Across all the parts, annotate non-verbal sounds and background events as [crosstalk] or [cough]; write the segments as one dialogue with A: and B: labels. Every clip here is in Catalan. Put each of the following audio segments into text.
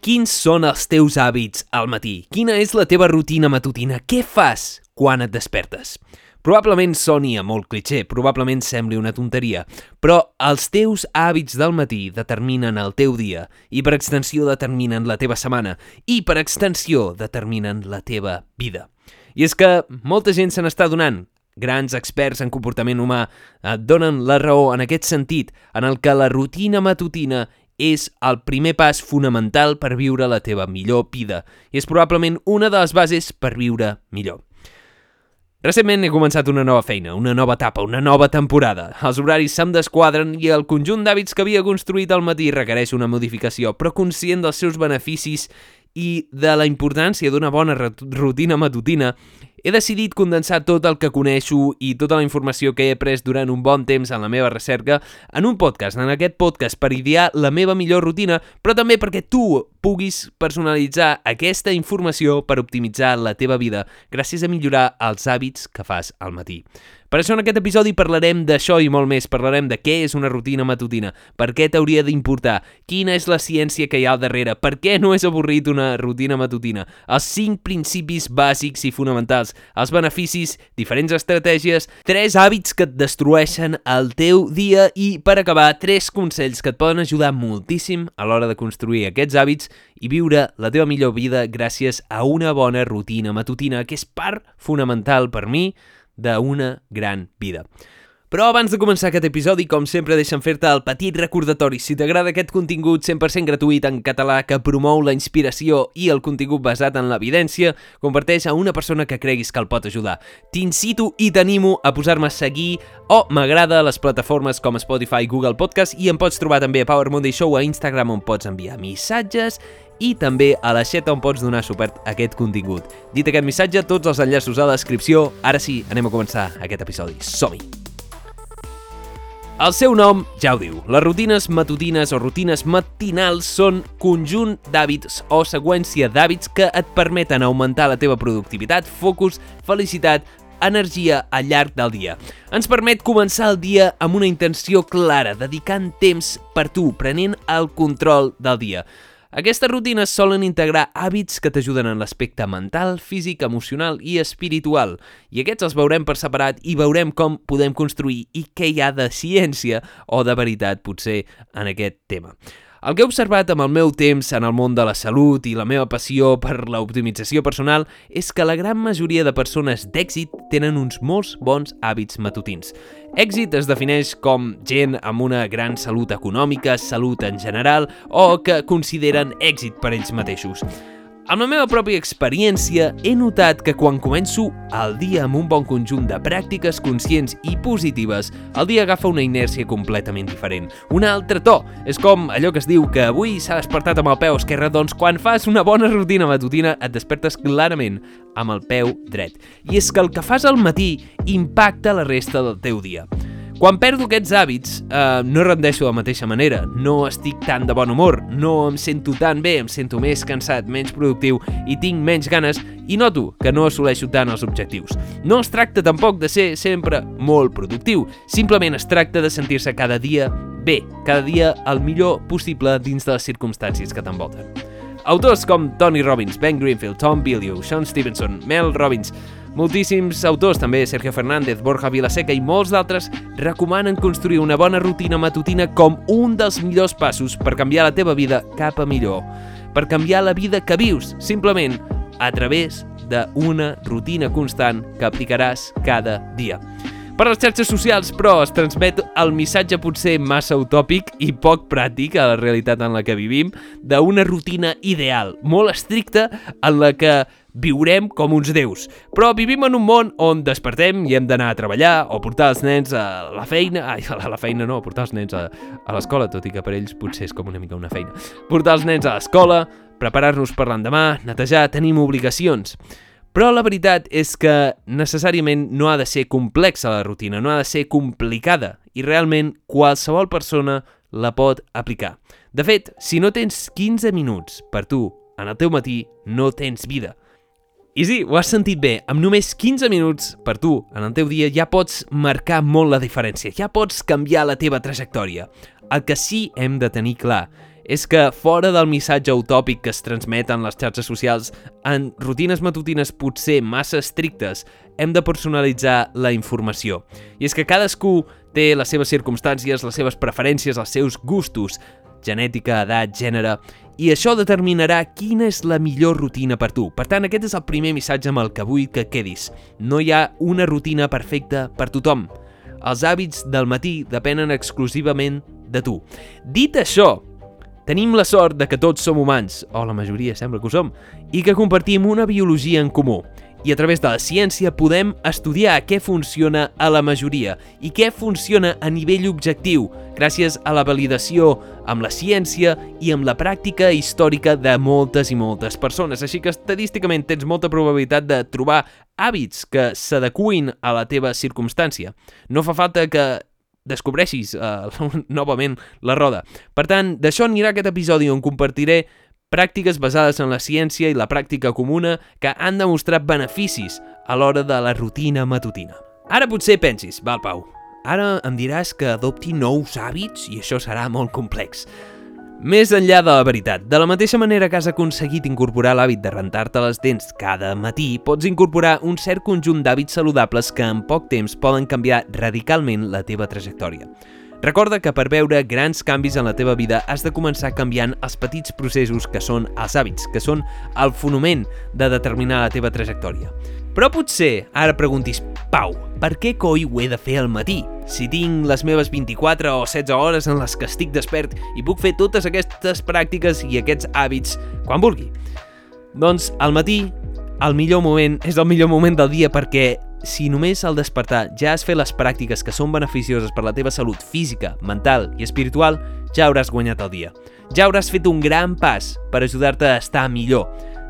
A: Quins són els teus hàbits al matí? Quina és la teva rutina matutina? Què fas quan et despertes? Probablement soni a molt clitxer, probablement sembli una tonteria, però els teus hàbits del matí determinen el teu dia i per extensió determinen la teva setmana i per extensió determinen la teva vida. I és que molta gent se n'està donant, grans experts en comportament humà et donen la raó en aquest sentit, en el que la rutina matutina és el primer pas fonamental per viure la teva millor vida i és probablement una de les bases per viure millor. Recentment he començat una nova feina, una nova etapa, una nova temporada. Els horaris se'm desquadren i el conjunt d'hàbits que havia construït al matí requereix una modificació, però conscient dels seus beneficis i de la importància d'una bona rutina matutina, he decidit condensar tot el que coneixo i tota la informació que he après durant un bon temps en la meva recerca en un podcast, en aquest podcast per idear la meva millor rutina, però també perquè tu puguis personalitzar aquesta informació per optimitzar la teva vida gràcies a millorar els hàbits que fas al matí. Per això en aquest episodi parlarem d'això i molt més. Parlarem de què és una rutina matutina, per què t'hauria d'importar, quina és la ciència que hi ha al darrere, per què no és avorrit una rutina matutina, els cinc principis bàsics i fonamentals, els beneficis, diferents estratègies, tres hàbits que et destrueixen el teu dia i, per acabar, tres consells que et poden ajudar moltíssim a l'hora de construir aquests hàbits i viure la teva millor vida gràcies a una bona rutina matutina, que és part fonamental per mi d'una gran vida. Però abans de començar aquest episodi, com sempre, deixa'm fer-te el petit recordatori. Si t'agrada aquest contingut 100% gratuït en català que promou la inspiració i el contingut basat en l'evidència, comparteix a una persona que creguis que el pot ajudar. T'incito i t'animo a posar-me a seguir o m'agrada a les plataformes com Spotify, Google Podcast i em pots trobar també a Power Monday Show a Instagram on pots enviar missatges i també a la xeta on pots donar suport a aquest contingut. Dit aquest missatge, tots els enllaços a la descripció. Ara sí, anem a començar aquest episodi. Som-hi! El seu nom ja ho diu. Les rutines matutines o rutines matinals són conjunt d'hàbits o seqüència d'hàbits que et permeten augmentar la teva productivitat, focus, felicitat, energia al llarg del dia. Ens permet començar el dia amb una intenció clara, dedicant temps per tu, prenent el control del dia. Aquestes rutines solen integrar hàbits que t'ajuden en l'aspecte mental, físic, emocional i espiritual, i aquests els veurem per separat i veurem com podem construir i què hi ha de ciència o de veritat potser en aquest tema. El que he observat amb el meu temps en el món de la salut i la meva passió per l'optimització personal és que la gran majoria de persones d'èxit tenen uns molts bons hàbits matutins. Èxit es defineix com gent amb una gran salut econòmica, salut en general o que consideren èxit per ells mateixos. Amb la meva pròpia experiència, he notat que quan començo el dia amb un bon conjunt de pràctiques conscients i positives, el dia agafa una inèrcia completament diferent. Un altre to. És com allò que es diu que avui s'ha despertat amb el peu esquerre, doncs quan fas una bona rutina matutina et despertes clarament amb el peu dret. I és que el que fas al matí impacta la resta del teu dia. Quan perdo aquests hàbits, eh, no rendeixo de la mateixa manera, no estic tan de bon humor, no em sento tan bé, em sento més cansat, menys productiu i tinc menys ganes i noto que no assoleixo tant els objectius. No es tracta tampoc de ser sempre molt productiu, simplement es tracta de sentir-se cada dia bé, cada dia el millor possible dins de les circumstàncies que t'envolten. Autors com Tony Robbins, Ben Greenfield, Tom Bilyeu, Sean Stevenson, Mel Robbins, Moltíssims autors, també Sergio Fernández, Borja Vilaseca i molts d'altres, recomanen construir una bona rutina matutina com un dels millors passos per canviar la teva vida cap a millor. Per canviar la vida que vius, simplement a través d'una rutina constant que aplicaràs cada dia. Per les xarxes socials, però, es transmet el missatge potser massa utòpic i poc pràctic a la realitat en la que vivim d'una rutina ideal, molt estricta, en la que viurem com uns déus. Però vivim en un món on despertem i hem d'anar a treballar o portar els nens a la feina... Ai, a la feina no, portar els nens a, a l'escola, tot i que per ells potser és com una mica una feina. Portar els nens a l'escola, preparar-nos per l'endemà, netejar, tenim obligacions. Però la veritat és que necessàriament no ha de ser complexa la rutina, no ha de ser complicada i realment qualsevol persona la pot aplicar. De fet, si no tens 15 minuts per tu en el teu matí, no tens vida. I sí, ho has sentit bé, amb només 15 minuts per tu en el teu dia ja pots marcar molt la diferència, ja pots canviar la teva trajectòria. El que sí hem de tenir clar és que fora del missatge utòpic que es transmet en les xarxes socials, en rutines matutines potser massa estrictes, hem de personalitzar la informació. I és que cadascú té les seves circumstàncies, les seves preferències, els seus gustos, genètica, edat, gènere, i això determinarà quina és la millor rutina per tu. Per tant, aquest és el primer missatge amb el que vull que quedis. No hi ha una rutina perfecta per tothom. Els hàbits del matí depenen exclusivament de tu. Dit això, Tenim la sort de que tots som humans, o la majoria sembla que ho som, i que compartim una biologia en comú. I a través de la ciència podem estudiar què funciona a la majoria i què funciona a nivell objectiu, gràcies a la validació amb la ciència i amb la pràctica històrica de moltes i moltes persones. Així que estadísticament tens molta probabilitat de trobar hàbits que s'adecuin a la teva circumstància. No fa falta que descobreixis uh, [laughs] novament la roda. Per tant, d'això anirà aquest episodi on compartiré pràctiques basades en la ciència i la pràctica comuna que han demostrat beneficis a l'hora de la rutina matutina. Ara potser pensis, val Pau, ara em diràs que adopti nous hàbits i això serà molt complex. Més enllà de la veritat, de la mateixa manera que has aconseguit incorporar l'hàbit de rentar-te les dents cada matí, pots incorporar un cert conjunt d'hàbits saludables que en poc temps poden canviar radicalment la teva trajectòria. Recorda que per veure grans canvis en la teva vida has de començar canviant els petits processos que són els hàbits, que són el fonament de determinar la teva trajectòria. Però potser ara preguntis, Pau, per què coi ho he de fer al matí? Si tinc les meves 24 o 16 hores en les que estic despert i puc fer totes aquestes pràctiques i aquests hàbits quan vulgui. Doncs al matí, el millor moment és el millor moment del dia perquè si només al despertar ja has fet les pràctiques que són beneficioses per la teva salut física, mental i espiritual, ja hauràs guanyat el dia. Ja hauràs fet un gran pas per ajudar-te a estar millor.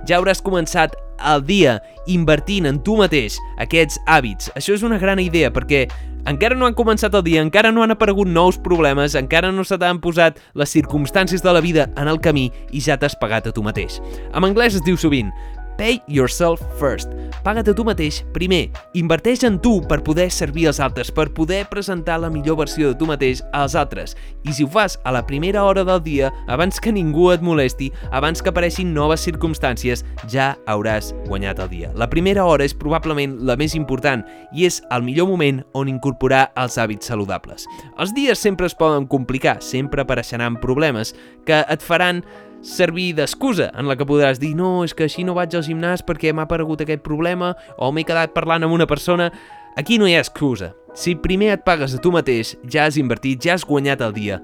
A: Ja hauràs començat al dia invertint en tu mateix aquests hàbits. Això és una gran idea perquè encara no han començat el dia, encara no han aparegut nous problemes, encara no se t'han posat les circumstàncies de la vida en el camí i ja t'has pagat a tu mateix. En anglès es diu sovint Pay yourself first. Paga't a tu mateix primer. Inverteix en tu per poder servir als altres, per poder presentar la millor versió de tu mateix als altres. I si ho fas a la primera hora del dia, abans que ningú et molesti, abans que apareixin noves circumstàncies, ja hauràs guanyat el dia. La primera hora és probablement la més important i és el millor moment on incorporar els hàbits saludables. Els dies sempre es poden complicar, sempre apareixeran problemes que et faran servir d'excusa en la que podràs dir no, és que així no vaig al gimnàs perquè m'ha aparegut aquest problema o m'he quedat parlant amb una persona. Aquí no hi ha excusa. Si primer et pagues a tu mateix, ja has invertit, ja has guanyat el dia.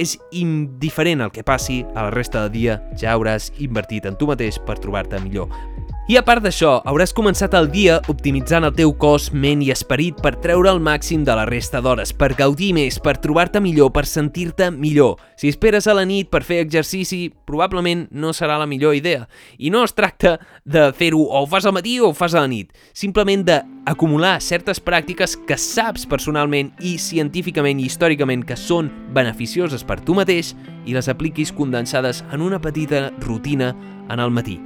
A: És indiferent el que passi a la resta del dia, ja hauràs invertit en tu mateix per trobar-te millor. I a part d'això, hauràs començat el dia optimitzant el teu cos, ment i esperit per treure el màxim de la resta d'hores, per gaudir més, per trobar-te millor, per sentir-te millor. Si esperes a la nit per fer exercici, probablement no serà la millor idea. I no es tracta de fer-ho o ho fas al matí o ho fas a la nit. Simplement d'acumular certes pràctiques que saps personalment i científicament i històricament que són beneficioses per tu mateix i les apliquis condensades en una petita rutina en el matí.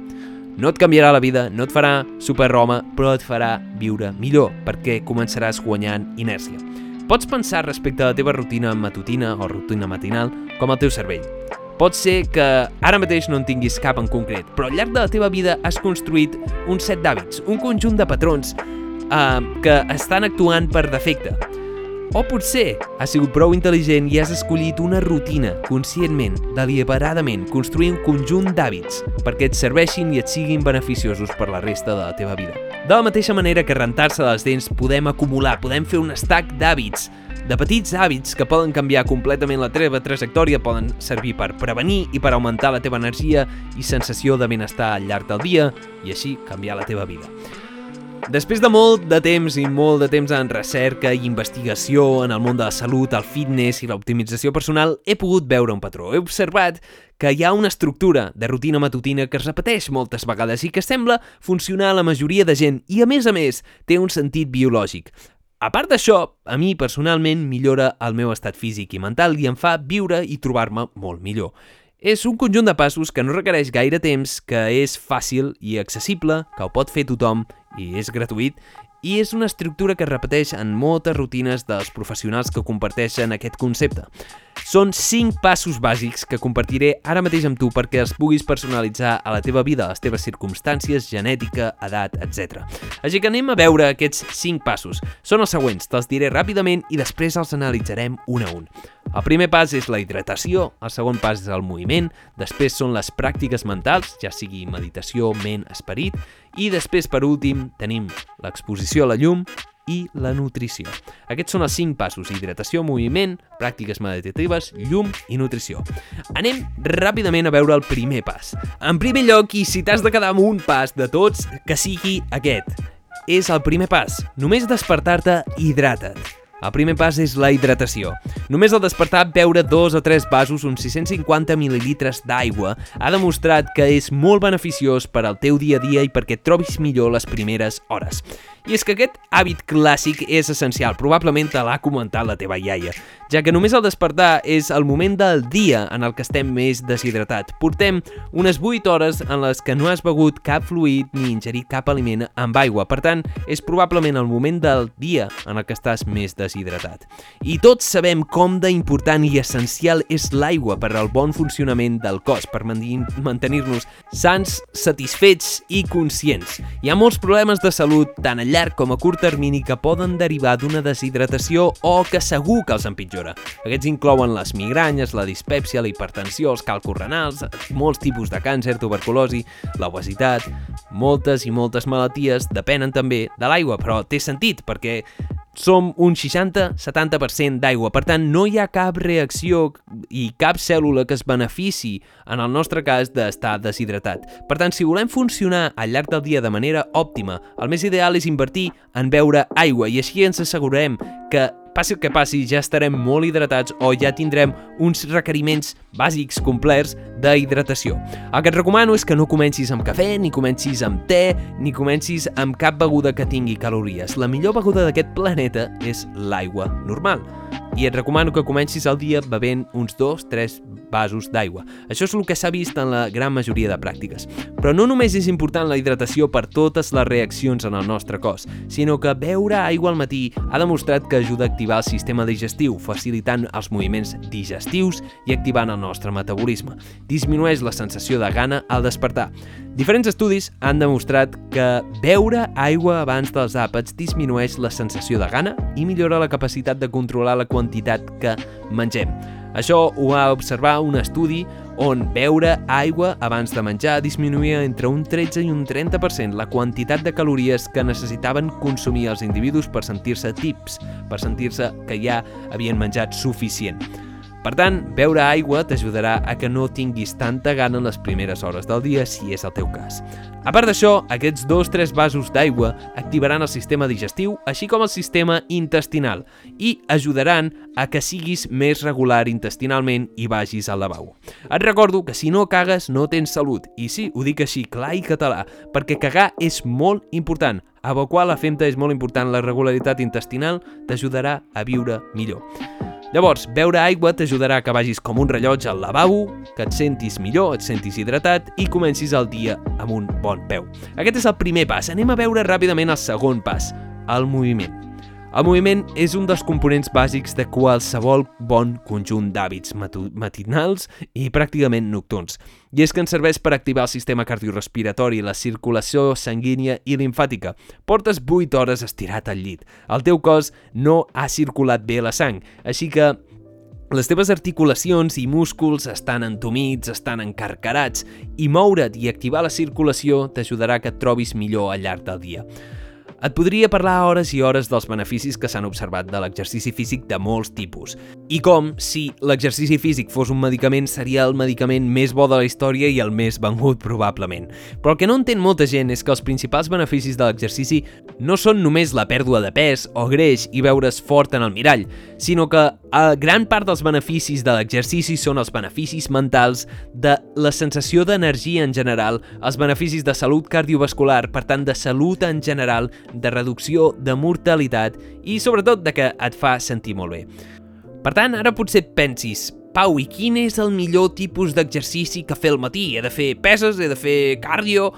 A: No et canviarà la vida, no et farà superhome, però et farà viure millor, perquè començaràs guanyant inèrcia. Pots pensar respecte a la teva rutina matutina o rutina matinal com el teu cervell. Pot ser que ara mateix no en tinguis cap en concret, però al llarg de la teva vida has construït un set d'hàbits, un conjunt de patrons eh, que estan actuant per defecte. O potser has sigut prou intel·ligent i has escollit una rutina, conscientment, deliberadament, construir un conjunt d'hàbits perquè et serveixin i et siguin beneficiosos per la resta de la teva vida. De la mateixa manera que rentar-se les dents podem acumular, podem fer un stack d'hàbits, de petits hàbits que poden canviar completament la teva trajectòria, poden servir per prevenir i per augmentar la teva energia i sensació de benestar al llarg del dia i així canviar la teva vida. Després de molt de temps i molt de temps en recerca i investigació en el món de la salut, el fitness i l'optimització personal, he pogut veure un patró. He observat que hi ha una estructura de rutina matutina que es repeteix moltes vegades i que sembla funcionar a la majoria de gent i, a més a més, té un sentit biològic. A part d'això, a mi personalment millora el meu estat físic i mental i em fa viure i trobar-me molt millor. És un conjunt de passos que no requereix gaire temps, que és fàcil i accessible, que ho pot fer tothom i és gratuït i és una estructura que es repeteix en moltes rutines dels professionals que comparteixen aquest concepte. Són 5 passos bàsics que compartiré ara mateix amb tu perquè els puguis personalitzar a la teva vida, a les teves circumstàncies, genètica, edat, etc. Així que anem a veure aquests 5 passos. Són els següents, te'ls diré ràpidament i després els analitzarem un a un. El primer pas és la hidratació, el segon pas és el moviment, després són les pràctiques mentals, ja sigui meditació, ment, esperit, i després, per últim, tenim l'exposició a la llum i la nutrició. Aquests són els 5 passos, hidratació, moviment, pràctiques meditatives, llum i nutrició. Anem ràpidament a veure el primer pas. En primer lloc, i si t'has de quedar amb un pas de tots, que sigui aquest. És el primer pas. Només despertar-te, hidrata't. El primer pas és la hidratació. Només al despertar beure dos o tres vasos, uns 650 mil·lilitres d'aigua, ha demostrat que és molt beneficiós per al teu dia a dia i perquè et trobis millor les primeres hores. I és que aquest hàbit clàssic és essencial, probablement te l'ha comentat la teva iaia, ja que només al despertar és el moment del dia en el que estem més deshidratats. Portem unes 8 hores en les que no has begut cap fluid ni ingerit cap aliment amb aigua, per tant, és probablement el moment del dia en el que estàs més deshidratat. I tots sabem com d'important i essencial és l'aigua per al bon funcionament del cos, per mantenir-nos sans, satisfets i conscients. Hi ha molts problemes de salut, tant a llarg com a curt termini que poden derivar d'una deshidratació o que segur que els empitjora. Aquests inclouen les migranyes, la dispèpsia, la hipertensió, els calcos renals, molts tipus de càncer, tuberculosi, l'obesitat... Moltes i moltes malalties depenen també de l'aigua, però té sentit perquè som un 60-70% d'aigua, per tant no hi ha cap reacció i cap cèl·lula que es benefici, en el nostre cas, d'estar deshidratat. Per tant, si volem funcionar al llarg del dia de manera òptima, el més ideal és invertir en beure aigua i així ens assegurem que passi el que passi, ja estarem molt hidratats o ja tindrem uns requeriments bàsics complerts d'hidratació. El que et recomano és que no comencis amb cafè, ni comencis amb te, ni comencis amb cap beguda que tingui calories. La millor beguda d'aquest planeta és l'aigua normal. I et recomano que comencis el dia bevent uns 2-3 vasos d'aigua. Això és el que s'ha vist en la gran majoria de pràctiques. Però no només és important la hidratació per totes les reaccions en el nostre cos, sinó que beure aigua al matí ha demostrat que ajuda a activar el sistema digestiu, facilitant els moviments digestius i activant el nostre metabolisme. Disminueix la sensació de gana al despertar. Diferents estudis han demostrat que beure aigua abans dels àpats disminueix la sensació de gana i millora la capacitat de controlar la quantitat que mengem. Això ho va observar un estudi on beure aigua abans de menjar disminuïa entre un 13 i un 30% la quantitat de calories que necessitaven consumir els individus per sentir-se tips, per sentir-se que ja havien menjat suficient. Per tant, beure aigua t'ajudarà a que no tinguis tanta gana en les primeres hores del dia si és el teu cas. A part d'això, aquests dos tres vasos d'aigua activaran el sistema digestiu, així com el sistema intestinal, i ajudaran a que siguis més regular intestinalment i vagis al lavabo. Et recordo que si no cagues no tens salut, i sí, ho dic així clar i català, perquè cagar és molt important. Evacuar la femta és molt important, la regularitat intestinal t'ajudarà a viure millor. Llavors, beure aigua t'ajudarà que vagis com un rellotge al lavabo, que et sentis millor, et sentis hidratat i comencis el dia amb un bon peu. Aquest és el primer pas. Anem a veure ràpidament el segon pas, el moviment. El moviment és un dels components bàsics de qualsevol bon conjunt d'hàbits matinals i pràcticament nocturns. I és que ens serveix per activar el sistema cardiorrespiratori, la circulació sanguínia i linfàtica. Portes 8 hores estirat al llit. El teu cos no ha circulat bé la sang, així que les teves articulacions i músculs estan entomits, estan encarcarats, i moure't i activar la circulació t'ajudarà que et trobis millor al llarg del dia. Et podria parlar hores i hores dels beneficis que s'han observat de l'exercici físic de molts tipus. I com, si l'exercici físic fos un medicament, seria el medicament més bo de la història i el més vengut, probablement. Però el que no entén molta gent és que els principals beneficis de l'exercici no són només la pèrdua de pes o greix i veure's fort en el mirall, sinó que a gran part dels beneficis de l'exercici són els beneficis mentals, de la sensació d'energia en general, els beneficis de salut cardiovascular, per tant de salut en general, de reducció de mortalitat i sobretot de que et fa sentir molt bé. Per tant, ara potser et pensis, Pau, i quin és el millor tipus d'exercici que fer al matí? He de fer peses? He de fer cardio?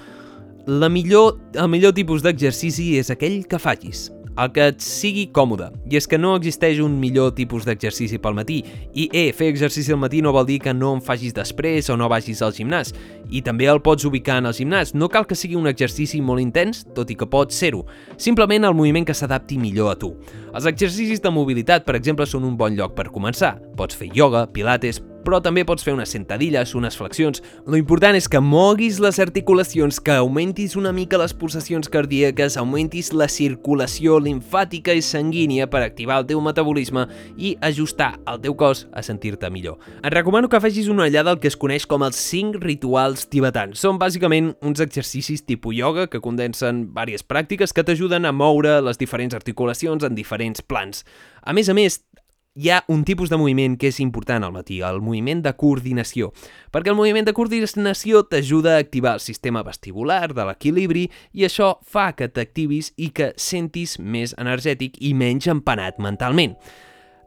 A: La millor, el millor tipus d'exercici és aquell que facis, el que et sigui còmode. I és que no existeix un millor tipus d'exercici pel matí. I, eh, fer exercici al matí no vol dir que no en facis després o no vagis al gimnàs. I també el pots ubicar en el gimnàs. No cal que sigui un exercici molt intens, tot i que pot ser-ho. Simplement el moviment que s'adapti millor a tu. Els exercicis de mobilitat, per exemple, són un bon lloc per començar. Pots fer ioga, pilates, però també pots fer unes sentadilles, unes flexions. Lo important és que moguis les articulacions, que augmentis una mica les pulsacions cardíaques, augmentis la circulació linfàtica i sanguínia per activar el teu metabolisme i ajustar el teu cos a sentir-te millor. Et recomano que facis una ullada al que es coneix com els 5 rituals tibetans. Són bàsicament uns exercicis tipus yoga que condensen diverses pràctiques que t'ajuden a moure les diferents articulacions en diferents plans. A més a més, hi ha un tipus de moviment que és important al matí, el moviment de coordinació, perquè el moviment de coordinació t'ajuda a activar el sistema vestibular de l'equilibri i això fa que t'activis i que sentis més energètic i menys empanat mentalment.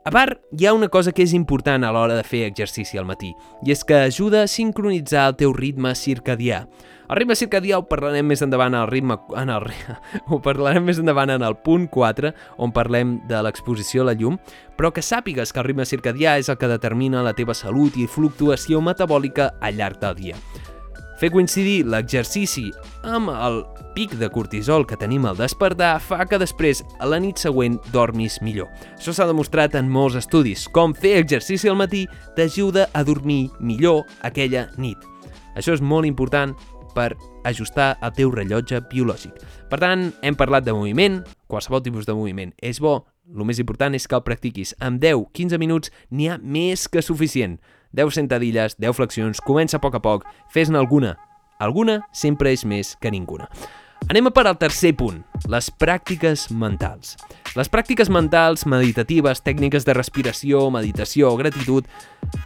A: A part, hi ha una cosa que és important a l'hora de fer exercici al matí, i és que ajuda a sincronitzar el teu ritme circadià. El ritme circadià ho parlarem més endavant al ritme, en el, [laughs] ho parlarem més endavant en el punt 4, on parlem de l'exposició a la llum, però que sàpigues que el ritme circadià és el que determina la teva salut i fluctuació metabòlica al llarg del dia. Fer coincidir l'exercici amb el pic de cortisol que tenim al despertar fa que després, a la nit següent, dormis millor. Això s'ha demostrat en molts estudis. Com fer exercici al matí t'ajuda a dormir millor aquella nit. Això és molt important per ajustar el teu rellotge biològic. Per tant, hem parlat de moviment, qualsevol tipus de moviment és bo, el més important és que el practiquis. Amb 10-15 minuts n'hi ha més que suficient. 10 sentadilles, 10 flexions, comença a poc a poc, fes-ne alguna. Alguna sempre és més que ninguna. Anem a per al tercer punt, les pràctiques mentals. Les pràctiques mentals, meditatives, tècniques de respiració, meditació o gratitud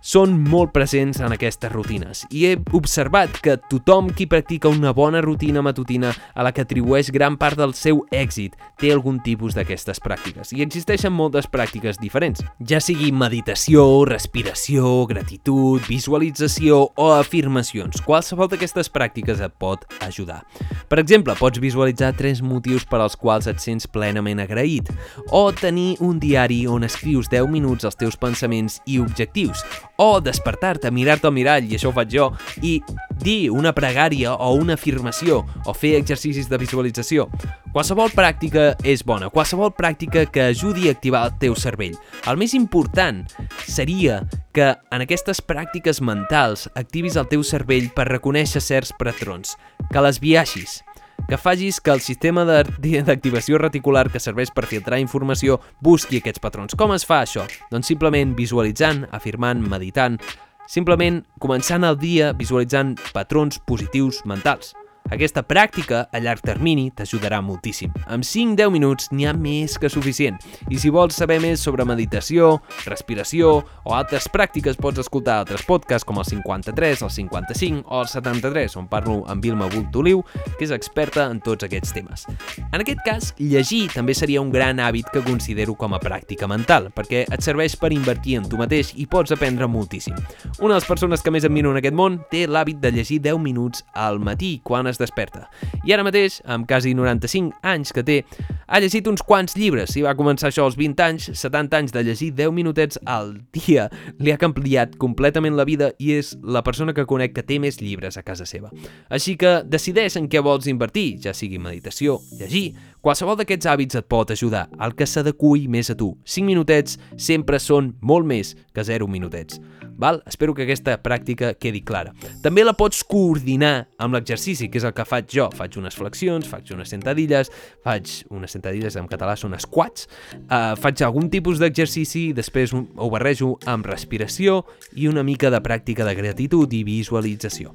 A: són molt presents en aquestes rutines i he observat que tothom qui practica una bona rutina matutina a la que atribueix gran part del seu èxit té algun tipus d'aquestes pràctiques i existeixen moltes pràctiques diferents, ja sigui meditació, respiració, gratitud, visualització o afirmacions. Qualsevol d'aquestes pràctiques et pot ajudar. Per exemple, pots visualitzar tres motius per als quals et sents plenament agraït o tenir un diari on escrius 10 minuts els teus pensaments i objectius o despertar-te, mirar-te al mirall, i això ho faig jo, i dir una pregària o una afirmació o fer exercicis de visualització. Qualsevol pràctica és bona, qualsevol pràctica que ajudi a activar el teu cervell. El més important seria que en aquestes pràctiques mentals activis el teu cervell per reconèixer certs patrons, que les viaixis, que facis que el sistema d'activació reticular que serveix per filtrar informació busqui aquests patrons. Com es fa això? Doncs simplement visualitzant, afirmant, meditant, simplement començant el dia visualitzant patrons positius mentals. Aquesta pràctica a llarg termini t'ajudarà moltíssim. Amb 5-10 minuts n'hi ha més que suficient. I si vols saber més sobre meditació, respiració o altres pràctiques pots escoltar altres podcasts com el 53, el 55 o el 73, on parlo amb Vilma Bultoliu, que és experta en tots aquests temes. En aquest cas, llegir també seria un gran hàbit que considero com a pràctica mental, perquè et serveix per invertir en tu mateix i pots aprendre moltíssim. Una de les persones que més admiro en aquest món té l'hàbit de llegir 10 minuts al matí quan es desperta. I ara mateix, amb quasi 95 anys que té, ha llegit uns quants llibres. Si va començar això als 20 anys, 70 anys de llegir 10 minutets al dia li ha canviat completament la vida i és la persona que conec que té més llibres a casa seva. Així que decideix en què vols invertir, ja sigui meditació, llegir, qualsevol d'aquests hàbits et pot ajudar, el que s'adequi més a tu. 5 minutets sempre són molt més que 0 minutets. Val? Espero que aquesta pràctica quedi clara. També la pots coordinar amb l'exercici, que és el que faig jo. Faig unes flexions, faig unes sentadilles, faig unes sentadilles en català són squats, uh, faig algun tipus d'exercici, després ho barrejo amb respiració i una mica de pràctica de gratitud i visualització.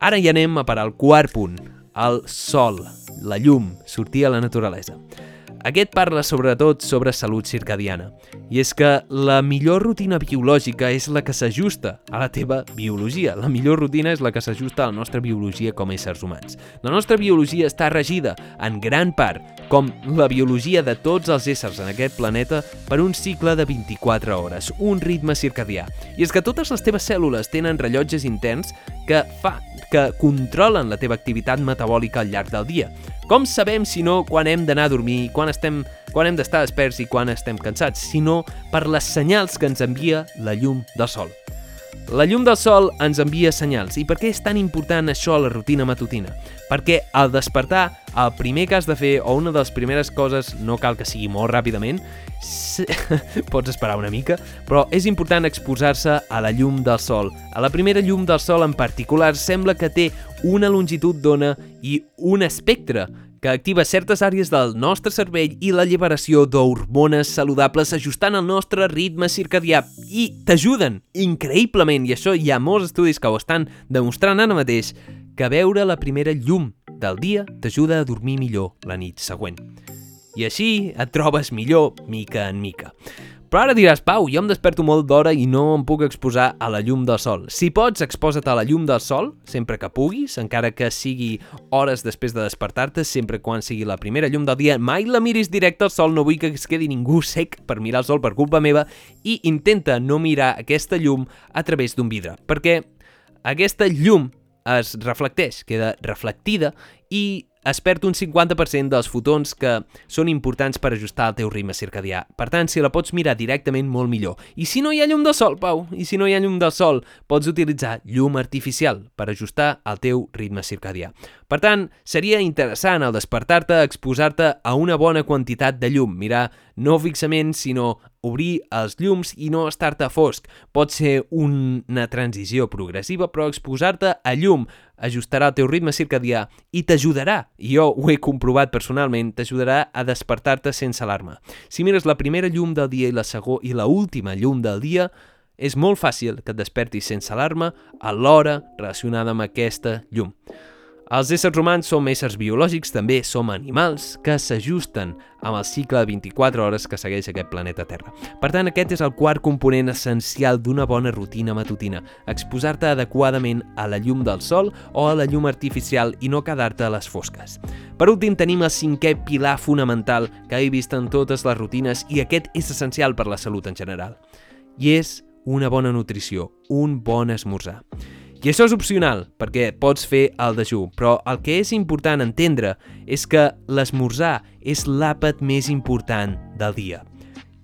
A: Ara ja anem a parar el quart punt, el sol, la llum, sortir a la naturalesa. Aquest parla sobretot sobre salut circadiana, i és que la millor rutina biològica és la que s'ajusta a la teva biologia. La millor rutina és la que s'ajusta a la nostra biologia com a éssers humans. La nostra biologia està regida, en gran part, com la biologia de tots els éssers en aquest planeta, per un cicle de 24 hores, un ritme circadià. I és que totes les teves cèl·lules tenen rellotges interns que fa que controlen la teva activitat metabòlica al llarg del dia. Com sabem, si no, quan hem d'anar a dormir, quan, estem, quan hem d'estar desperts i quan estem cansats, sinó per les senyals que ens envia la llum del sol. La llum del sol ens envia senyals. I per què és tan important això a la rutina matutina? Perquè al despertar, el primer que has de fer, o una de les primeres coses, no cal que sigui molt ràpidament, [laughs] pots esperar una mica, però és important exposar-se a la llum del sol. A la primera llum del sol en particular sembla que té una longitud d'ona i un espectre que activa certes àrees del nostre cervell i l'alliberació d'hormones saludables ajustant el nostre ritme circadià i t'ajuden increïblement, i això hi ha molts estudis que ho estan demostrant ara mateix, que veure la primera llum del dia t'ajuda a dormir millor la nit següent. I així et trobes millor mica en mica. Però ara diràs, Pau, jo em desperto molt d'hora i no em puc exposar a la llum del sol. Si pots, exposa't a la llum del sol, sempre que puguis, encara que sigui hores després de despertar-te, sempre quan sigui la primera llum del dia. Mai la miris directe al sol, no vull que es quedi ningú sec per mirar el sol per culpa meva, i intenta no mirar aquesta llum a través d'un vidre, perquè aquesta llum es reflecteix, queda reflectida i es perd un 50% dels fotons que són importants per ajustar el teu ritme circadià. Per tant, si la pots mirar directament, molt millor. I si no hi ha llum del sol, Pau, i si no hi ha llum del sol, pots utilitzar llum artificial per ajustar el teu ritme circadià. Per tant, seria interessant al despertar-te exposar-te a una bona quantitat de llum, mirar no fixament, sinó obrir els llums i no estar-te fosc. Pot ser una transició progressiva, però exposar-te a llum ajustarà el teu ritme circadià i t'ajudarà, jo ho he comprovat personalment, t'ajudarà a despertar-te sense alarma. Si mires la primera llum del dia i la segona i la última llum del dia, és molt fàcil que et despertis sense alarma a l'hora relacionada amb aquesta llum. Els éssers humans som éssers biològics, també som animals que s'ajusten amb el cicle de 24 hores que segueix aquest planeta Terra. Per tant, aquest és el quart component essencial d'una bona rutina matutina, exposar-te adequadament a la llum del sol o a la llum artificial i no quedar-te a les fosques. Per últim, tenim el cinquè pilar fonamental que he vist en totes les rutines i aquest és essencial per la salut en general. I és una bona nutrició, un bon esmorzar. I això és opcional, perquè pots fer el dejú, però el que és important entendre és que l'esmorzar és l'àpat més important del dia.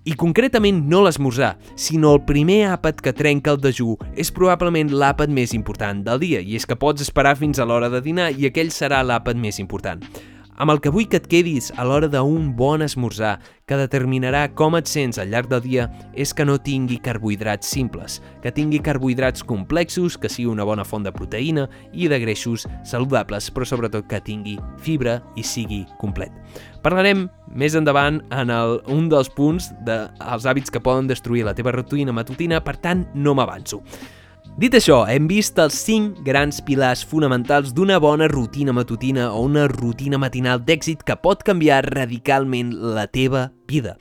A: I concretament no l'esmorzar, sinó el primer àpat que trenca el dejú és probablement l'àpat més important del dia, i és que pots esperar fins a l'hora de dinar i aquell serà l'àpat més important. Amb el que vull que et quedis a l'hora d'un bon esmorzar que determinarà com et sents al llarg del dia és que no tingui carbohidrats simples, que tingui carbohidrats complexos, que sigui una bona font de proteïna i de greixos saludables, però sobretot que tingui fibra i sigui complet. Parlarem més endavant en el, un dels punts dels de, hàbits que poden destruir la teva rutina matutina, per tant no m'avanço. Dit això, hem vist els 5 grans pilars fonamentals d'una bona rutina matutina o una rutina matinal d'èxit que pot canviar radicalment la teva vida.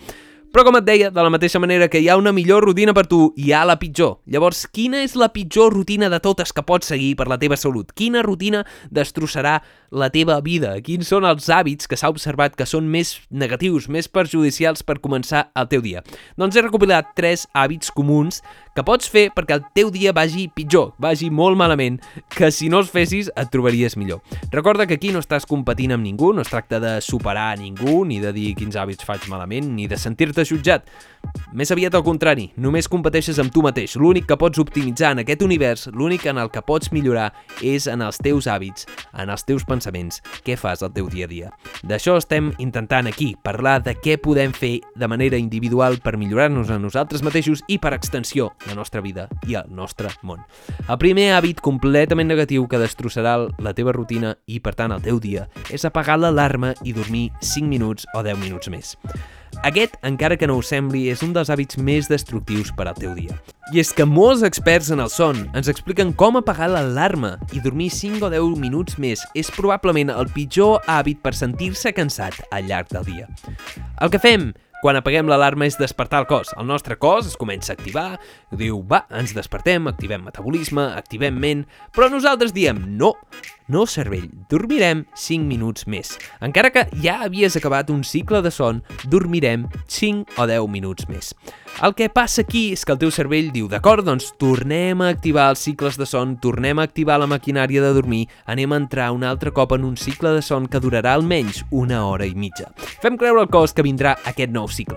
A: Però com et deia, de la mateixa manera que hi ha una millor rutina per tu, hi ha la pitjor. Llavors, quina és la pitjor rutina de totes que pots seguir per la teva salut? Quina rutina destrossarà la teva vida? Quins són els hàbits que s'ha observat que són més negatius, més perjudicials per començar el teu dia? Doncs he recopilat tres hàbits comuns que pots fer perquè el teu dia vagi pitjor, vagi molt malament, que si no els fessis et trobaries millor. Recorda que aquí no estàs competint amb ningú, no es tracta de superar a ningú, ni de dir quins hàbits faig malament, ni de sentir-te jutjat. Més aviat al contrari, només competeixes amb tu mateix. L'únic que pots optimitzar en aquest univers, l'únic en el que pots millorar, és en els teus hàbits, en els teus pensaments, què fas al teu dia a dia. D'això estem intentant aquí, parlar de què podem fer de manera individual per millorar-nos a nosaltres mateixos i per extensió la nostra vida i el nostre món. El primer hàbit completament negatiu que destrossarà la teva rutina i, per tant, el teu dia és apagar l'alarma i dormir 5 minuts o 10 minuts més. Aquest, encara que no ho sembli, és un dels hàbits més destructius per al teu dia. I és que molts experts en el son ens expliquen com apagar l'alarma i dormir 5 o 10 minuts més és probablement el pitjor hàbit per sentir-se cansat al llarg del dia. El que fem quan apaguem l'alarma és despertar el cos. El nostre cos es comença a activar, diu, va, ens despertem, activem metabolisme, activem ment, però nosaltres diem, no, no, cervell, dormirem 5 minuts més. Encara que ja havies acabat un cicle de son, dormirem 5 o 10 minuts més. El que passa aquí és que el teu cervell diu, d'acord, doncs tornem a activar els cicles de son, tornem a activar la maquinària de dormir, anem a entrar un altre cop en un cicle de son que durarà almenys una hora i mitja. Fem creure al cos que vindrà aquest nou cicle.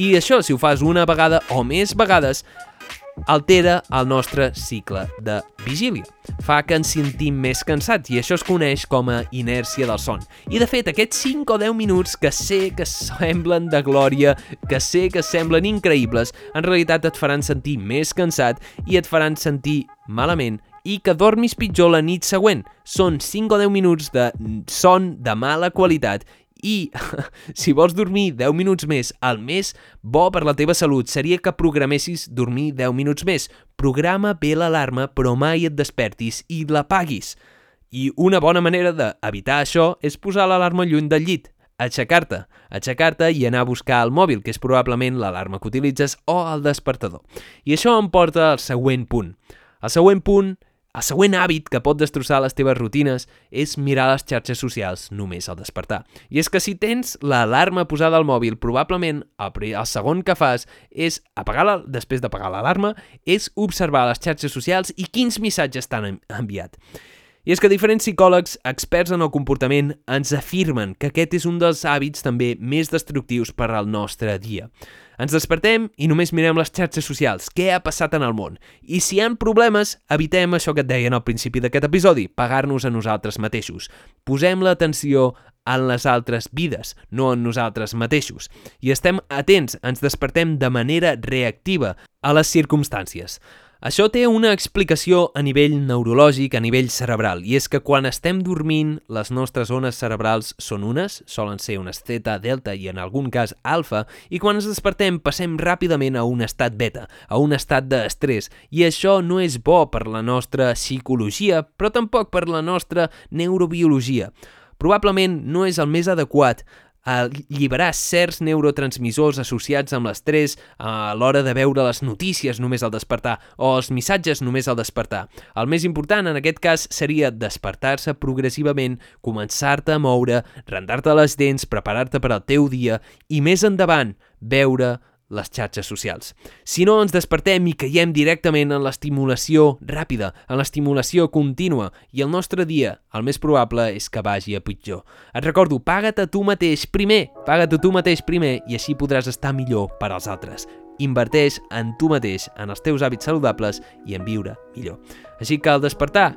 A: I això, si ho fas una vegada o més vegades, altera el nostre cicle de vigília. Fa que ens sentim més cansats i això es coneix com a inèrcia del son. I de fet, aquests 5 o 10 minuts que sé que semblen de glòria, que sé que semblen increïbles, en realitat et faran sentir més cansat i et faran sentir malament i que dormis pitjor la nit següent. Són 5 o 10 minuts de son de mala qualitat i [laughs] si vols dormir 10 minuts més al mes, bo per la teva salut seria que programessis dormir 10 minuts més. Programa bé l'alarma, però mai et despertis i la paguis. I una bona manera d'evitar això és posar l'alarma lluny del llit, aixecar-te, aixecar-te i anar a buscar el mòbil, que és probablement l'alarma que utilitzes, o el despertador. I això em porta al següent punt. El següent punt el següent hàbit que pot destrossar les teves rutines és mirar les xarxes socials només al despertar. I és que si tens l'alarma posada al mòbil, probablement el, el segon que fas és apagar-la, després d'apagar l'alarma, és observar les xarxes socials i quins missatges t'han enviat. I és que diferents psicòlegs experts en el comportament ens afirmen que aquest és un dels hàbits també més destructius per al nostre dia. Ens despertem i només mirem les xarxes socials, què ha passat en el món. I si hi ha problemes, evitem això que et deien al principi d'aquest episodi, pagar-nos a nosaltres mateixos. Posem l'atenció en les altres vides, no en nosaltres mateixos. I estem atents, ens despertem de manera reactiva a les circumstàncies. Això té una explicació a nivell neurològic, a nivell cerebral, i és que quan estem dormint, les nostres ones cerebrals són unes, solen ser unes theta, delta i en algun cas alfa, i quan ens despertem passem ràpidament a un estat beta, a un estat d'estrès, i això no és bo per la nostra psicologia, però tampoc per la nostra neurobiologia. Probablement no és el més adequat alliberar certs neurotransmissors associats amb l'estrès a l'hora de veure les notícies només al despertar o els missatges només al despertar. El més important en aquest cas seria despertar-se progressivament, començar-te a moure, rendar-te les dents, preparar-te per al teu dia i més endavant veure les xarxes socials. Si no ens despertem i caiem directament en l'estimulació ràpida, en l'estimulació contínua, i el nostre dia, el més probable és que vagi a pitjor. Et recordo, paga't a tu mateix primer, paga't a tu mateix primer i així podràs estar millor per als altres. Inverteix en tu mateix, en els teus hàbits saludables i en viure millor. Així que al despertar,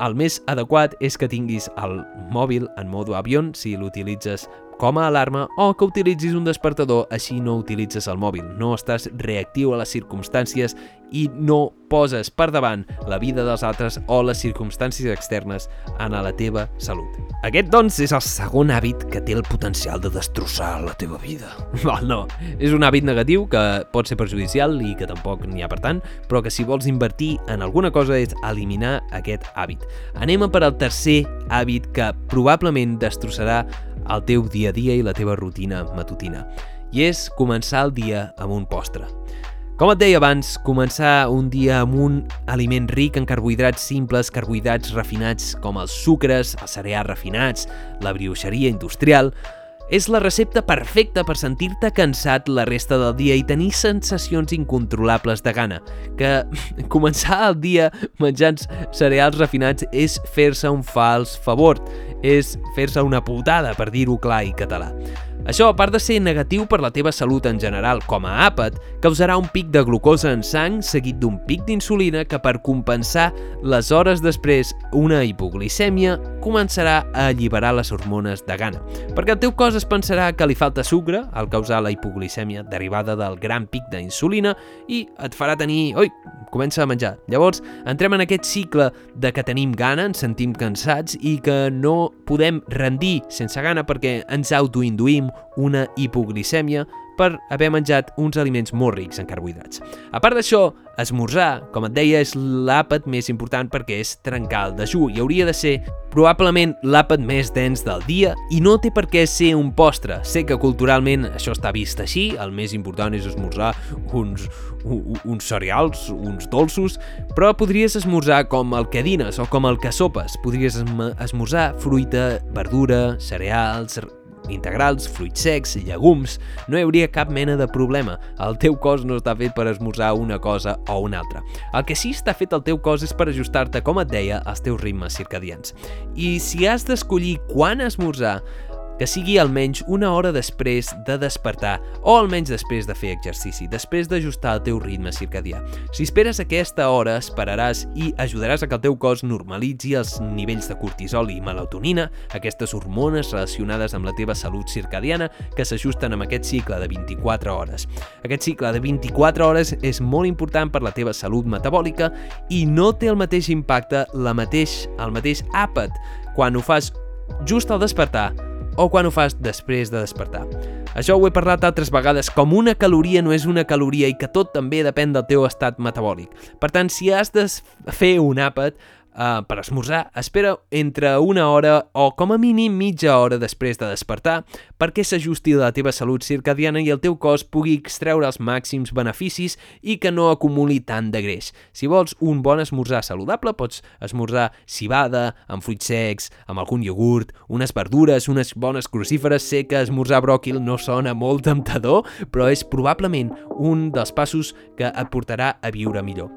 A: el més adequat és que tinguis el mòbil en modo avió si l'utilitzes com a alarma o que utilitzis un despertador, així no utilitzes el mòbil, no estàs reactiu a les circumstàncies i no poses per davant la vida dels altres o les circumstàncies externes en la teva salut. Aquest, doncs, és el segon hàbit que té el potencial de destrossar la teva vida. [laughs] Val, no, és un hàbit negatiu que pot ser perjudicial i que tampoc n'hi ha per tant, però que si vols invertir en alguna cosa és eliminar aquest hàbit. Anem a per al tercer hàbit que probablement destrossarà el teu dia a dia i la teva rutina matutina. I és començar el dia amb un postre. Com et deia abans, començar un dia amb un aliment ric en carbohidrats simples, carbohidrats refinats com els sucres, els cereals refinats, la brioixeria industrial, és la recepta perfecta per sentir-te cansat la resta del dia i tenir sensacions incontrolables de gana, que [laughs] començar el dia menjant cereals refinats és fer-se un fals favor, és fer-se una putada, per dir-ho clar i català. Això, a part de ser negatiu per la teva salut en general com a àpat, causarà un pic de glucosa en sang seguit d'un pic d'insulina que per compensar les hores després una hipoglicèmia començarà a alliberar les hormones de gana. Perquè el teu cos es pensarà que li falta sucre al causar la hipoglicèmia derivada del gran pic d'insulina i et farà tenir... Oi, comença a menjar. Llavors, entrem en aquest cicle de que tenim gana, ens sentim cansats i que no podem rendir sense gana perquè ens autoinduïm una hipoglicèmia per haver menjat uns aliments molt rics en carbohidrats. A part d'això, esmorzar, com et deia, és l'àpat més important perquè és trencar el dejú i hauria de ser probablement l'àpat més dens del dia i no té per què ser un postre. Sé que culturalment això està vist així, el més important és esmorzar uns, uns cereals, uns dolços, però podries esmorzar com el que dines o com el que sopes. Podries esmorzar fruita, verdura, cereals, integrals, fruits secs, llegums, no hi hauria cap mena de problema. El teu cos no està fet per esmorzar una cosa o una altra. El que sí està fet el teu cos és per ajustar-te, com et deia, als teus ritmes circadians. I si has d'escollir quan esmorzar, que sigui almenys una hora després de despertar o almenys després de fer exercici, després d'ajustar el teu ritme circadià. Si esperes aquesta hora, esperaràs i ajudaràs a que el teu cos normalitzi els nivells de cortisol i melatonina, aquestes hormones relacionades amb la teva salut circadiana que s'ajusten amb aquest cicle de 24 hores. Aquest cicle de 24 hores és molt important per la teva salut metabòlica i no té el mateix impacte, la mateix, el mateix àpat quan ho fas just al despertar o quan ho fas després de despertar. Això ho he parlat altres vegades, com una caloria no és una caloria i que tot també depèn del teu estat metabòlic. Per tant, si has de fer un àpat, uh, per esmorzar, espera entre una hora o com a mínim mitja hora després de despertar perquè s'ajusti la teva salut circadiana i el teu cos pugui extreure els màxims beneficis i que no acumuli tant de greix. Si vols un bon esmorzar saludable, pots esmorzar cibada, amb fruits secs, amb algun iogurt, unes verdures, unes bones crucíferes. Sé que esmorzar bròquil no sona molt temptador, però és probablement un dels passos que et portarà a viure millor.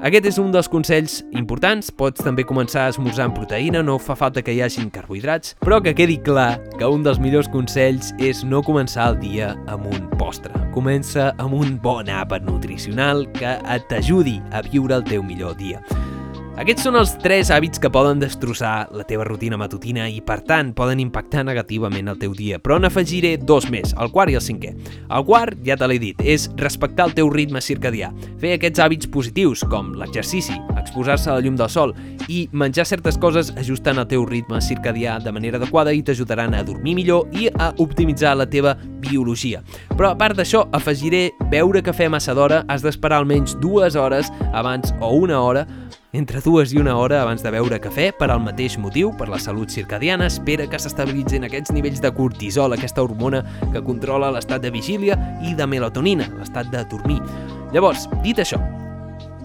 A: Aquest és un dels consells importants, pots també començar a esmorzar amb proteïna, no fa falta que hi hagin carbohidrats, però que quedi clar que un dels millors consells és no començar el dia amb un postre. Comença amb un bon àpat nutricional que t'ajudi a viure el teu millor dia. Aquests són els tres hàbits que poden destrossar la teva rutina matutina i, per tant, poden impactar negativament el teu dia, però n'afegiré dos més, el quart i el cinquè. El quart, ja te l'he dit, és respectar el teu ritme circadià, fer aquests hàbits positius, com l'exercici, exposar-se a la llum del sol i menjar certes coses ajustant el teu ritme circadià de manera adequada i t'ajudaran a dormir millor i a optimitzar la teva biologia. Però a part d'això, afegiré beure cafè massa d'hora, has d'esperar almenys dues hores abans o una hora entre dues i una hora abans de beure cafè per al mateix motiu, per la salut circadiana, espera que s'estabilitzin aquests nivells de cortisol, aquesta hormona que controla l'estat de vigília, i de melatonina, l'estat de dormir. Llavors, dit això,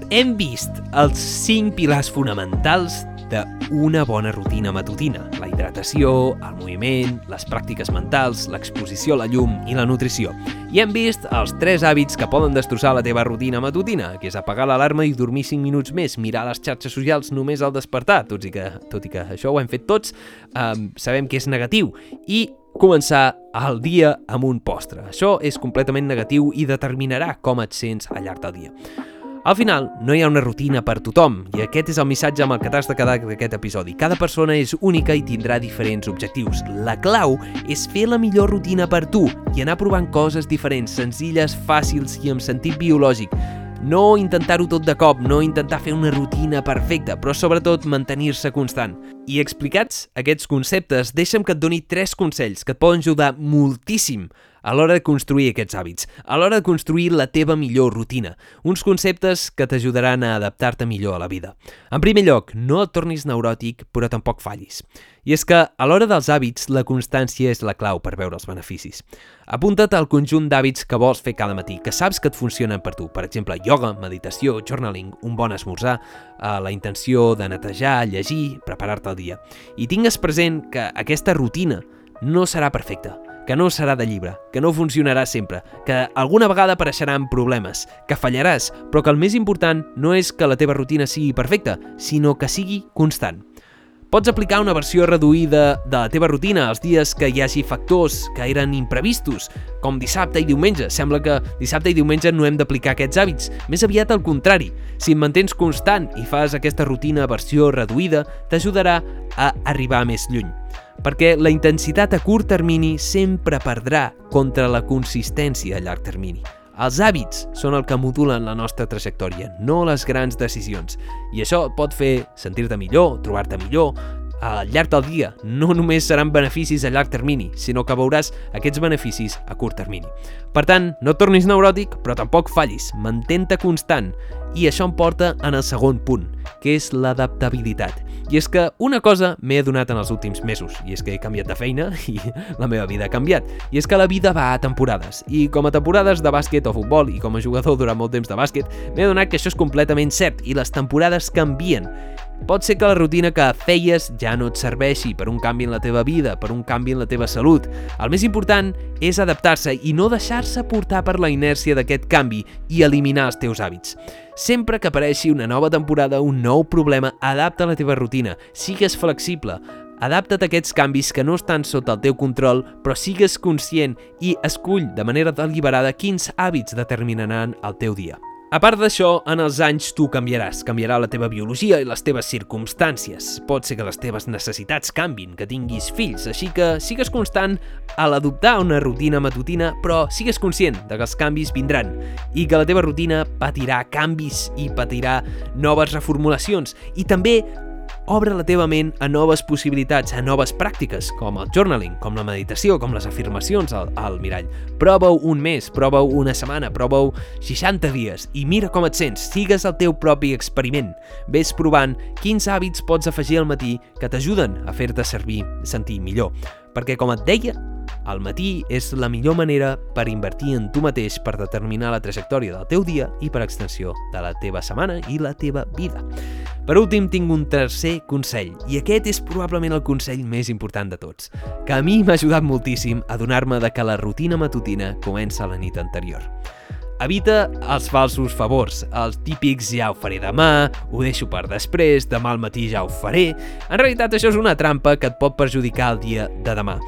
A: hem vist els cinc pilars fonamentals d'una bona rutina matutina. La hidratació, el moviment, les pràctiques mentals, l'exposició a la llum i la nutrició. I hem vist els tres hàbits que poden destrossar la teva rutina matutina, que és apagar l'alarma i dormir 5 minuts més, mirar les xarxes socials només al despertar, tot i que, tot i que això ho hem fet tots, eh, sabem que és negatiu, i començar el dia amb un postre. Això és completament negatiu i determinarà com et sents al llarg del dia. Al final, no hi ha una rutina per tothom, i aquest és el missatge amb el que t'has de quedar d'aquest episodi. Cada persona és única i tindrà diferents objectius. La clau és fer la millor rutina per tu i anar provant coses diferents, senzilles, fàcils i amb sentit biològic. No intentar-ho tot de cop, no intentar fer una rutina perfecta, però sobretot mantenir-se constant. I explicats aquests conceptes, deixa'm que et doni tres consells que et poden ajudar moltíssim a l'hora de construir aquests hàbits, a l'hora de construir la teva millor rutina, uns conceptes que t'ajudaran a adaptar-te millor a la vida. En primer lloc, no et tornis neuròtic, però tampoc fallis. I és que, a l'hora dels hàbits, la constància és la clau per veure els beneficis. Apunta't al conjunt d'hàbits que vols fer cada matí, que saps que et funcionen per tu. Per exemple, yoga, meditació, journaling, un bon esmorzar, eh, la intenció de netejar, llegir, preparar-te el dia. I tingues present que aquesta rutina no serà perfecta, que no serà de llibre, que no funcionarà sempre, que alguna vegada apareixeran problemes, que fallaràs, però que el més important no és que la teva rutina sigui perfecta, sinó que sigui constant. Pots aplicar una versió reduïda de la teva rutina els dies que hi hagi factors que eren imprevistos, com dissabte i diumenge. Sembla que dissabte i diumenge no hem d'aplicar aquests hàbits. Més aviat al contrari. Si et mantens constant i fas aquesta rutina versió reduïda, t'ajudarà a arribar més lluny perquè la intensitat a curt termini sempre perdrà contra la consistència a llarg termini. Els hàbits són el que modulen la nostra trajectòria, no les grans decisions. I això et pot fer sentir-te millor, trobar-te millor, al llarg del dia. No només seran beneficis a llarg termini, sinó que veuràs aquests beneficis a curt termini. Per tant, no tornis neuròtic, però tampoc fallis. Mantén-te constant. I això em porta en el segon punt, que és l'adaptabilitat. I és que una cosa m'he adonat en els últims mesos, i és que he canviat de feina [laughs] i la meva vida ha canviat. I és que la vida va a temporades. I com a temporades de bàsquet o futbol i com a jugador durant molt temps de bàsquet, m'he adonat que això és completament cert i les temporades canvien. Pot ser que la rutina que feies ja no et serveixi per un canvi en la teva vida, per un canvi en la teva salut. El més important és adaptar-se i no deixar-se portar per la inèrcia d'aquest canvi i eliminar els teus hàbits. Sempre que apareixi una nova temporada, un nou problema, adapta la teva rutina, sigues flexible, Adapta't a aquests canvis que no estan sota el teu control, però sigues conscient i escull de manera deliberada quins hàbits determinaran el teu dia. A part d'això, en els anys tu canviaràs. Canviarà la teva biologia i les teves circumstàncies. Pot ser que les teves necessitats canvin, que tinguis fills, així que sigues constant a l'adoptar una rutina matutina, però sigues conscient de que els canvis vindran i que la teva rutina patirà canvis i patirà noves reformulacions i també Obre la teva ment a noves possibilitats, a noves pràctiques, com el journaling, com la meditació, com les afirmacions al, al mirall. Prova-ho un mes, prova-ho una setmana, prova-ho 60 dies i mira com et sents, sigues el teu propi experiment. Ves provant quins hàbits pots afegir al matí que t'ajuden a fer-te servir, sentir millor. Perquè, com et deia, al matí és la millor manera per invertir en tu mateix per determinar la trajectòria del teu dia i per extensió de la teva setmana i la teva vida. Per últim, tinc un tercer consell, i aquest és probablement el consell més important de tots, que a mi m'ha ajudat moltíssim a donar-me de que la rutina matutina comença la nit anterior. Evita els falsos favors, els típics ja ho faré demà, ho deixo per després, demà al matí ja ho faré... En realitat això és una trampa que et pot perjudicar el dia de demà.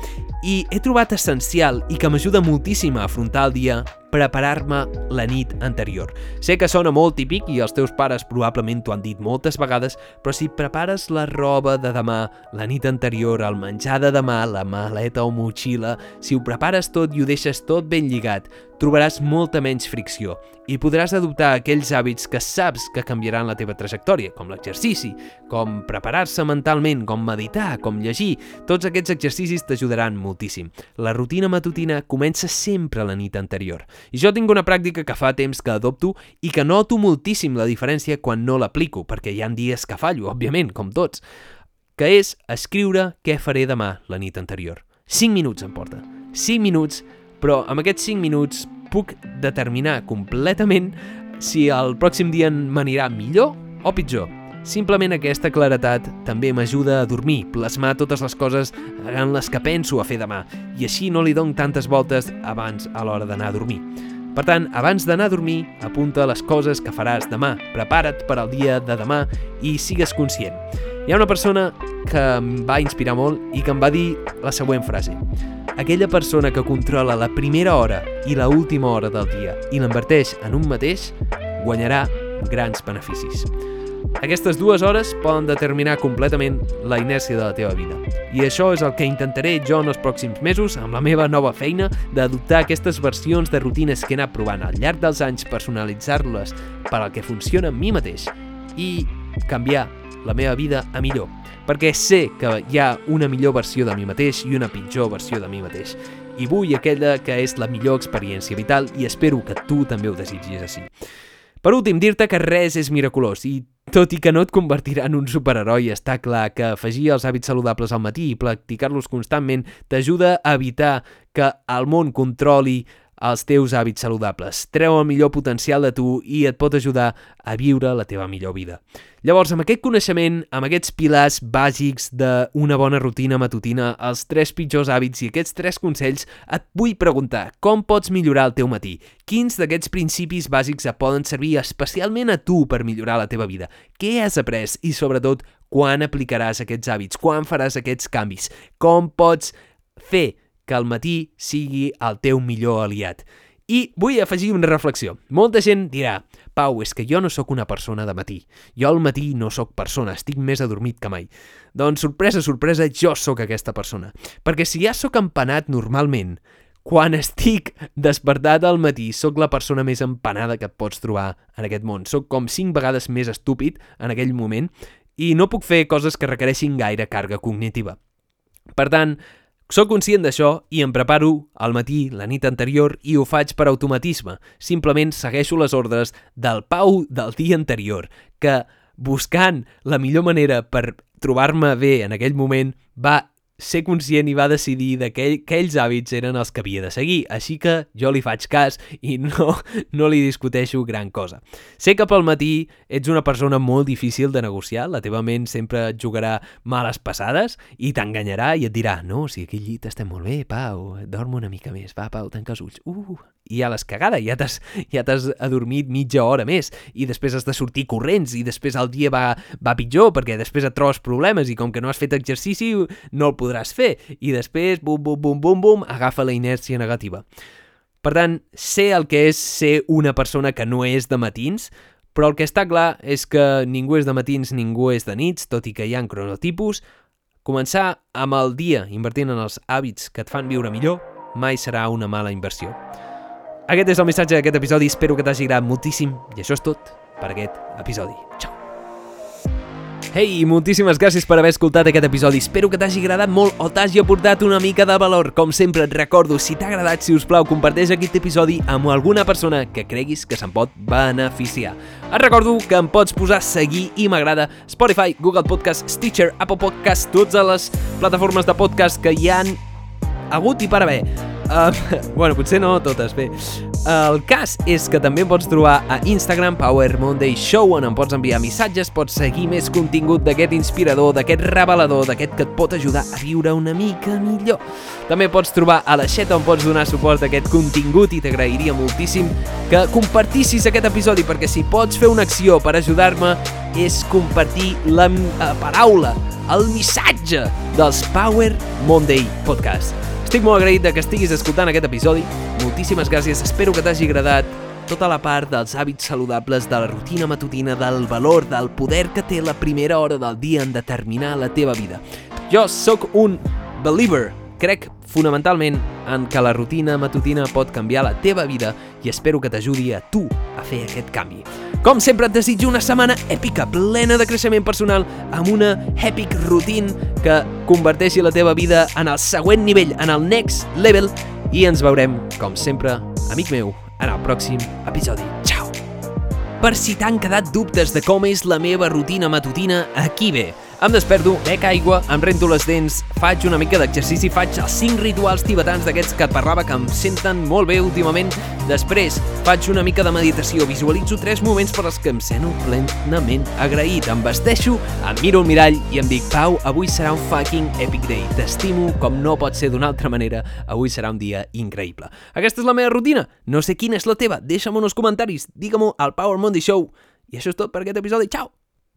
A: I he trobat essencial i que m'ajuda moltíssim a afrontar el dia preparar-me la nit anterior. Sé que sona molt típic i els teus pares probablement t'ho han dit moltes vegades, però si prepares la roba de demà, la nit anterior, el menjar de demà, la maleta o motxilla, si ho prepares tot i ho deixes tot ben lligat, trobaràs molta menys fricció i podràs adoptar aquells hàbits que saps que canviaran la teva trajectòria, com l'exercici, com preparar-se mentalment, com meditar, com llegir. Tots aquests exercicis t'ajudaran moltíssim. La rutina matutina comença sempre la nit anterior. I jo tinc una pràctica que fa temps que adopto i que noto moltíssim la diferència quan no l'aplico, perquè hi han dies que fallo, [laughs] òbviament, com tots, que és escriure què faré demà la nit anterior. 5 minuts em porta. 5 minuts, però amb aquests 5 minuts puc determinar completament si el pròxim dia m'anirà millor o pitjor. Simplement aquesta claretat també m'ajuda a dormir, plasmar totes les coses en les que penso a fer demà, i així no li dono tantes voltes abans a l'hora d'anar a dormir. Per tant, abans d'anar a dormir, apunta les coses que faràs demà, prepara't per al dia de demà i sigues conscient. Hi ha una persona que em va inspirar molt i que em va dir la següent frase. Aquella persona que controla la primera hora i la última hora del dia i l'inverteix en un mateix, guanyarà grans beneficis. Aquestes dues hores poden determinar completament la inèrcia de la teva vida. I això és el que intentaré jo en els pròxims mesos, amb la meva nova feina, d'adoptar aquestes versions de rutines que he anat provant al llarg dels anys, personalitzar-les per al que funciona amb mi mateix i canviar la meva vida a millor. Perquè sé que hi ha una millor versió de mi mateix i una pitjor versió de mi mateix. I vull aquella que és la millor experiència vital i espero que tu també ho desitgis així. Per últim, dir-te que res és miraculós i tot i que no et convertirà en un superheroi, està clar que afegir els hàbits saludables al matí i practicar-los constantment t'ajuda a evitar que el món controli els teus hàbits saludables. Treu el millor potencial de tu i et pot ajudar a viure la teva millor vida. Llavors, amb aquest coneixement, amb aquests pilars bàsics d'una bona rutina matutina, els tres pitjors hàbits i aquests tres consells, et vull preguntar com pots millorar el teu matí? Quins d'aquests principis bàsics et poden servir especialment a tu per millorar la teva vida? Què has après i, sobretot, quan aplicaràs aquests hàbits? Quan faràs aquests canvis? Com pots fer que el matí sigui el teu millor aliat. I vull afegir una reflexió. Molta gent dirà, Pau, és que jo no sóc una persona de matí. Jo al matí no sóc persona, estic més adormit que mai. Doncs, sorpresa, sorpresa, jo sóc aquesta persona. Perquè si ja sóc empanat normalment, quan estic despertat al matí, sóc la persona més empanada que et pots trobar en aquest món. Sóc com cinc vegades més estúpid en aquell moment i no puc fer coses que requereixin gaire càrrega cognitiva. Per tant, sóc conscient d'això i em preparo al matí, la nit anterior, i ho faig per automatisme. Simplement segueixo les ordres del Pau del dia anterior, que buscant la millor manera per trobar-me bé en aquell moment va ser conscient i va decidir que aquells hàbits eren els que havia de seguir, així que jo li faig cas i no, no li discuteixo gran cosa. Sé que pel matí ets una persona molt difícil de negociar, la teva ment sempre et jugarà males passades i t'enganyarà i et dirà no, si aquí al llit estem molt bé, Pau, dorm una mica més, va, Pau, tanca els ulls. Uh, i ja l'has cagada, ja t'has ja adormit mitja hora més i després has de sortir corrents i després el dia va, va pitjor perquè després et trobes problemes i com que no has fet exercici no el podràs fer i després bum bum bum bum bum agafa la inèrcia negativa. Per tant, sé el que és ser una persona que no és de matins, però el que està clar és que ningú és de matins, ningú és de nits, tot i que hi ha cronotipus. Començar amb el dia invertint en els hàbits que et fan viure millor mai serà una mala inversió. Aquest és el missatge d'aquest episodi, espero que t'hagi agradat moltíssim i això és tot per aquest episodi. Ciao! Hey, moltíssimes gràcies per haver escoltat aquest episodi. Espero que t'hagi agradat molt o t'hagi aportat una mica de valor. Com sempre et recordo, si t'ha agradat, si us plau, comparteix aquest episodi amb alguna persona que creguis que se'n pot beneficiar. Et recordo que em pots posar seguir i m'agrada Spotify, Google Podcast, Stitcher, Apple Podcast, totes les plataformes de podcast que hi han hagut i per haver. Uh, [laughs] bueno, potser no totes, bé. El cas és que també pots trobar a Instagram Power Monday Show on em pots enviar missatges, pots seguir més contingut d'aquest inspirador, d'aquest revelador, d'aquest que et pot ajudar a viure una mica millor. També pots trobar a la xeta on pots donar suport a aquest contingut i t'agrairia moltíssim que compartissis aquest episodi perquè si pots fer una acció per ajudar-me és compartir la uh, paraula, el missatge dels Power Monday Podcast. Estic molt agraït de que estiguis escoltant aquest episodi. Moltíssimes gràcies, espero que t'hagi agradat tota la part dels hàbits saludables, de la rutina matutina, del valor, del poder que té la primera hora del dia en determinar la teva vida. Jo sóc un believer, crec fonamentalment en que la rutina matutina pot canviar la teva vida i espero que t'ajudi a tu a fer aquest canvi. Com sempre et desitjo una setmana èpica, plena de creixement personal, amb una epic routine que converteixi la teva vida en el següent nivell, en el next level, i ens veurem, com sempre, amic meu, en el pròxim episodi. Ciao! Per si t'han quedat dubtes de com és la meva rutina matutina, aquí ve em desperto, bec aigua, em rento les dents, faig una mica d'exercici, faig els 5 rituals tibetans d'aquests que et parlava que em senten molt bé últimament. Després, faig una mica de meditació, visualitzo tres moments per als que em sento plenament agraït. Em vesteixo, em miro al mirall i em dic Pau, avui serà un fucking epic day. T'estimo com no pot ser d'una altra manera. Avui serà un dia increïble. Aquesta és la meva rutina. No sé quina és la teva. Deixa'm uns comentaris. Digue-m'ho al Power Monday Show. I això és tot per aquest episodi. Ciao!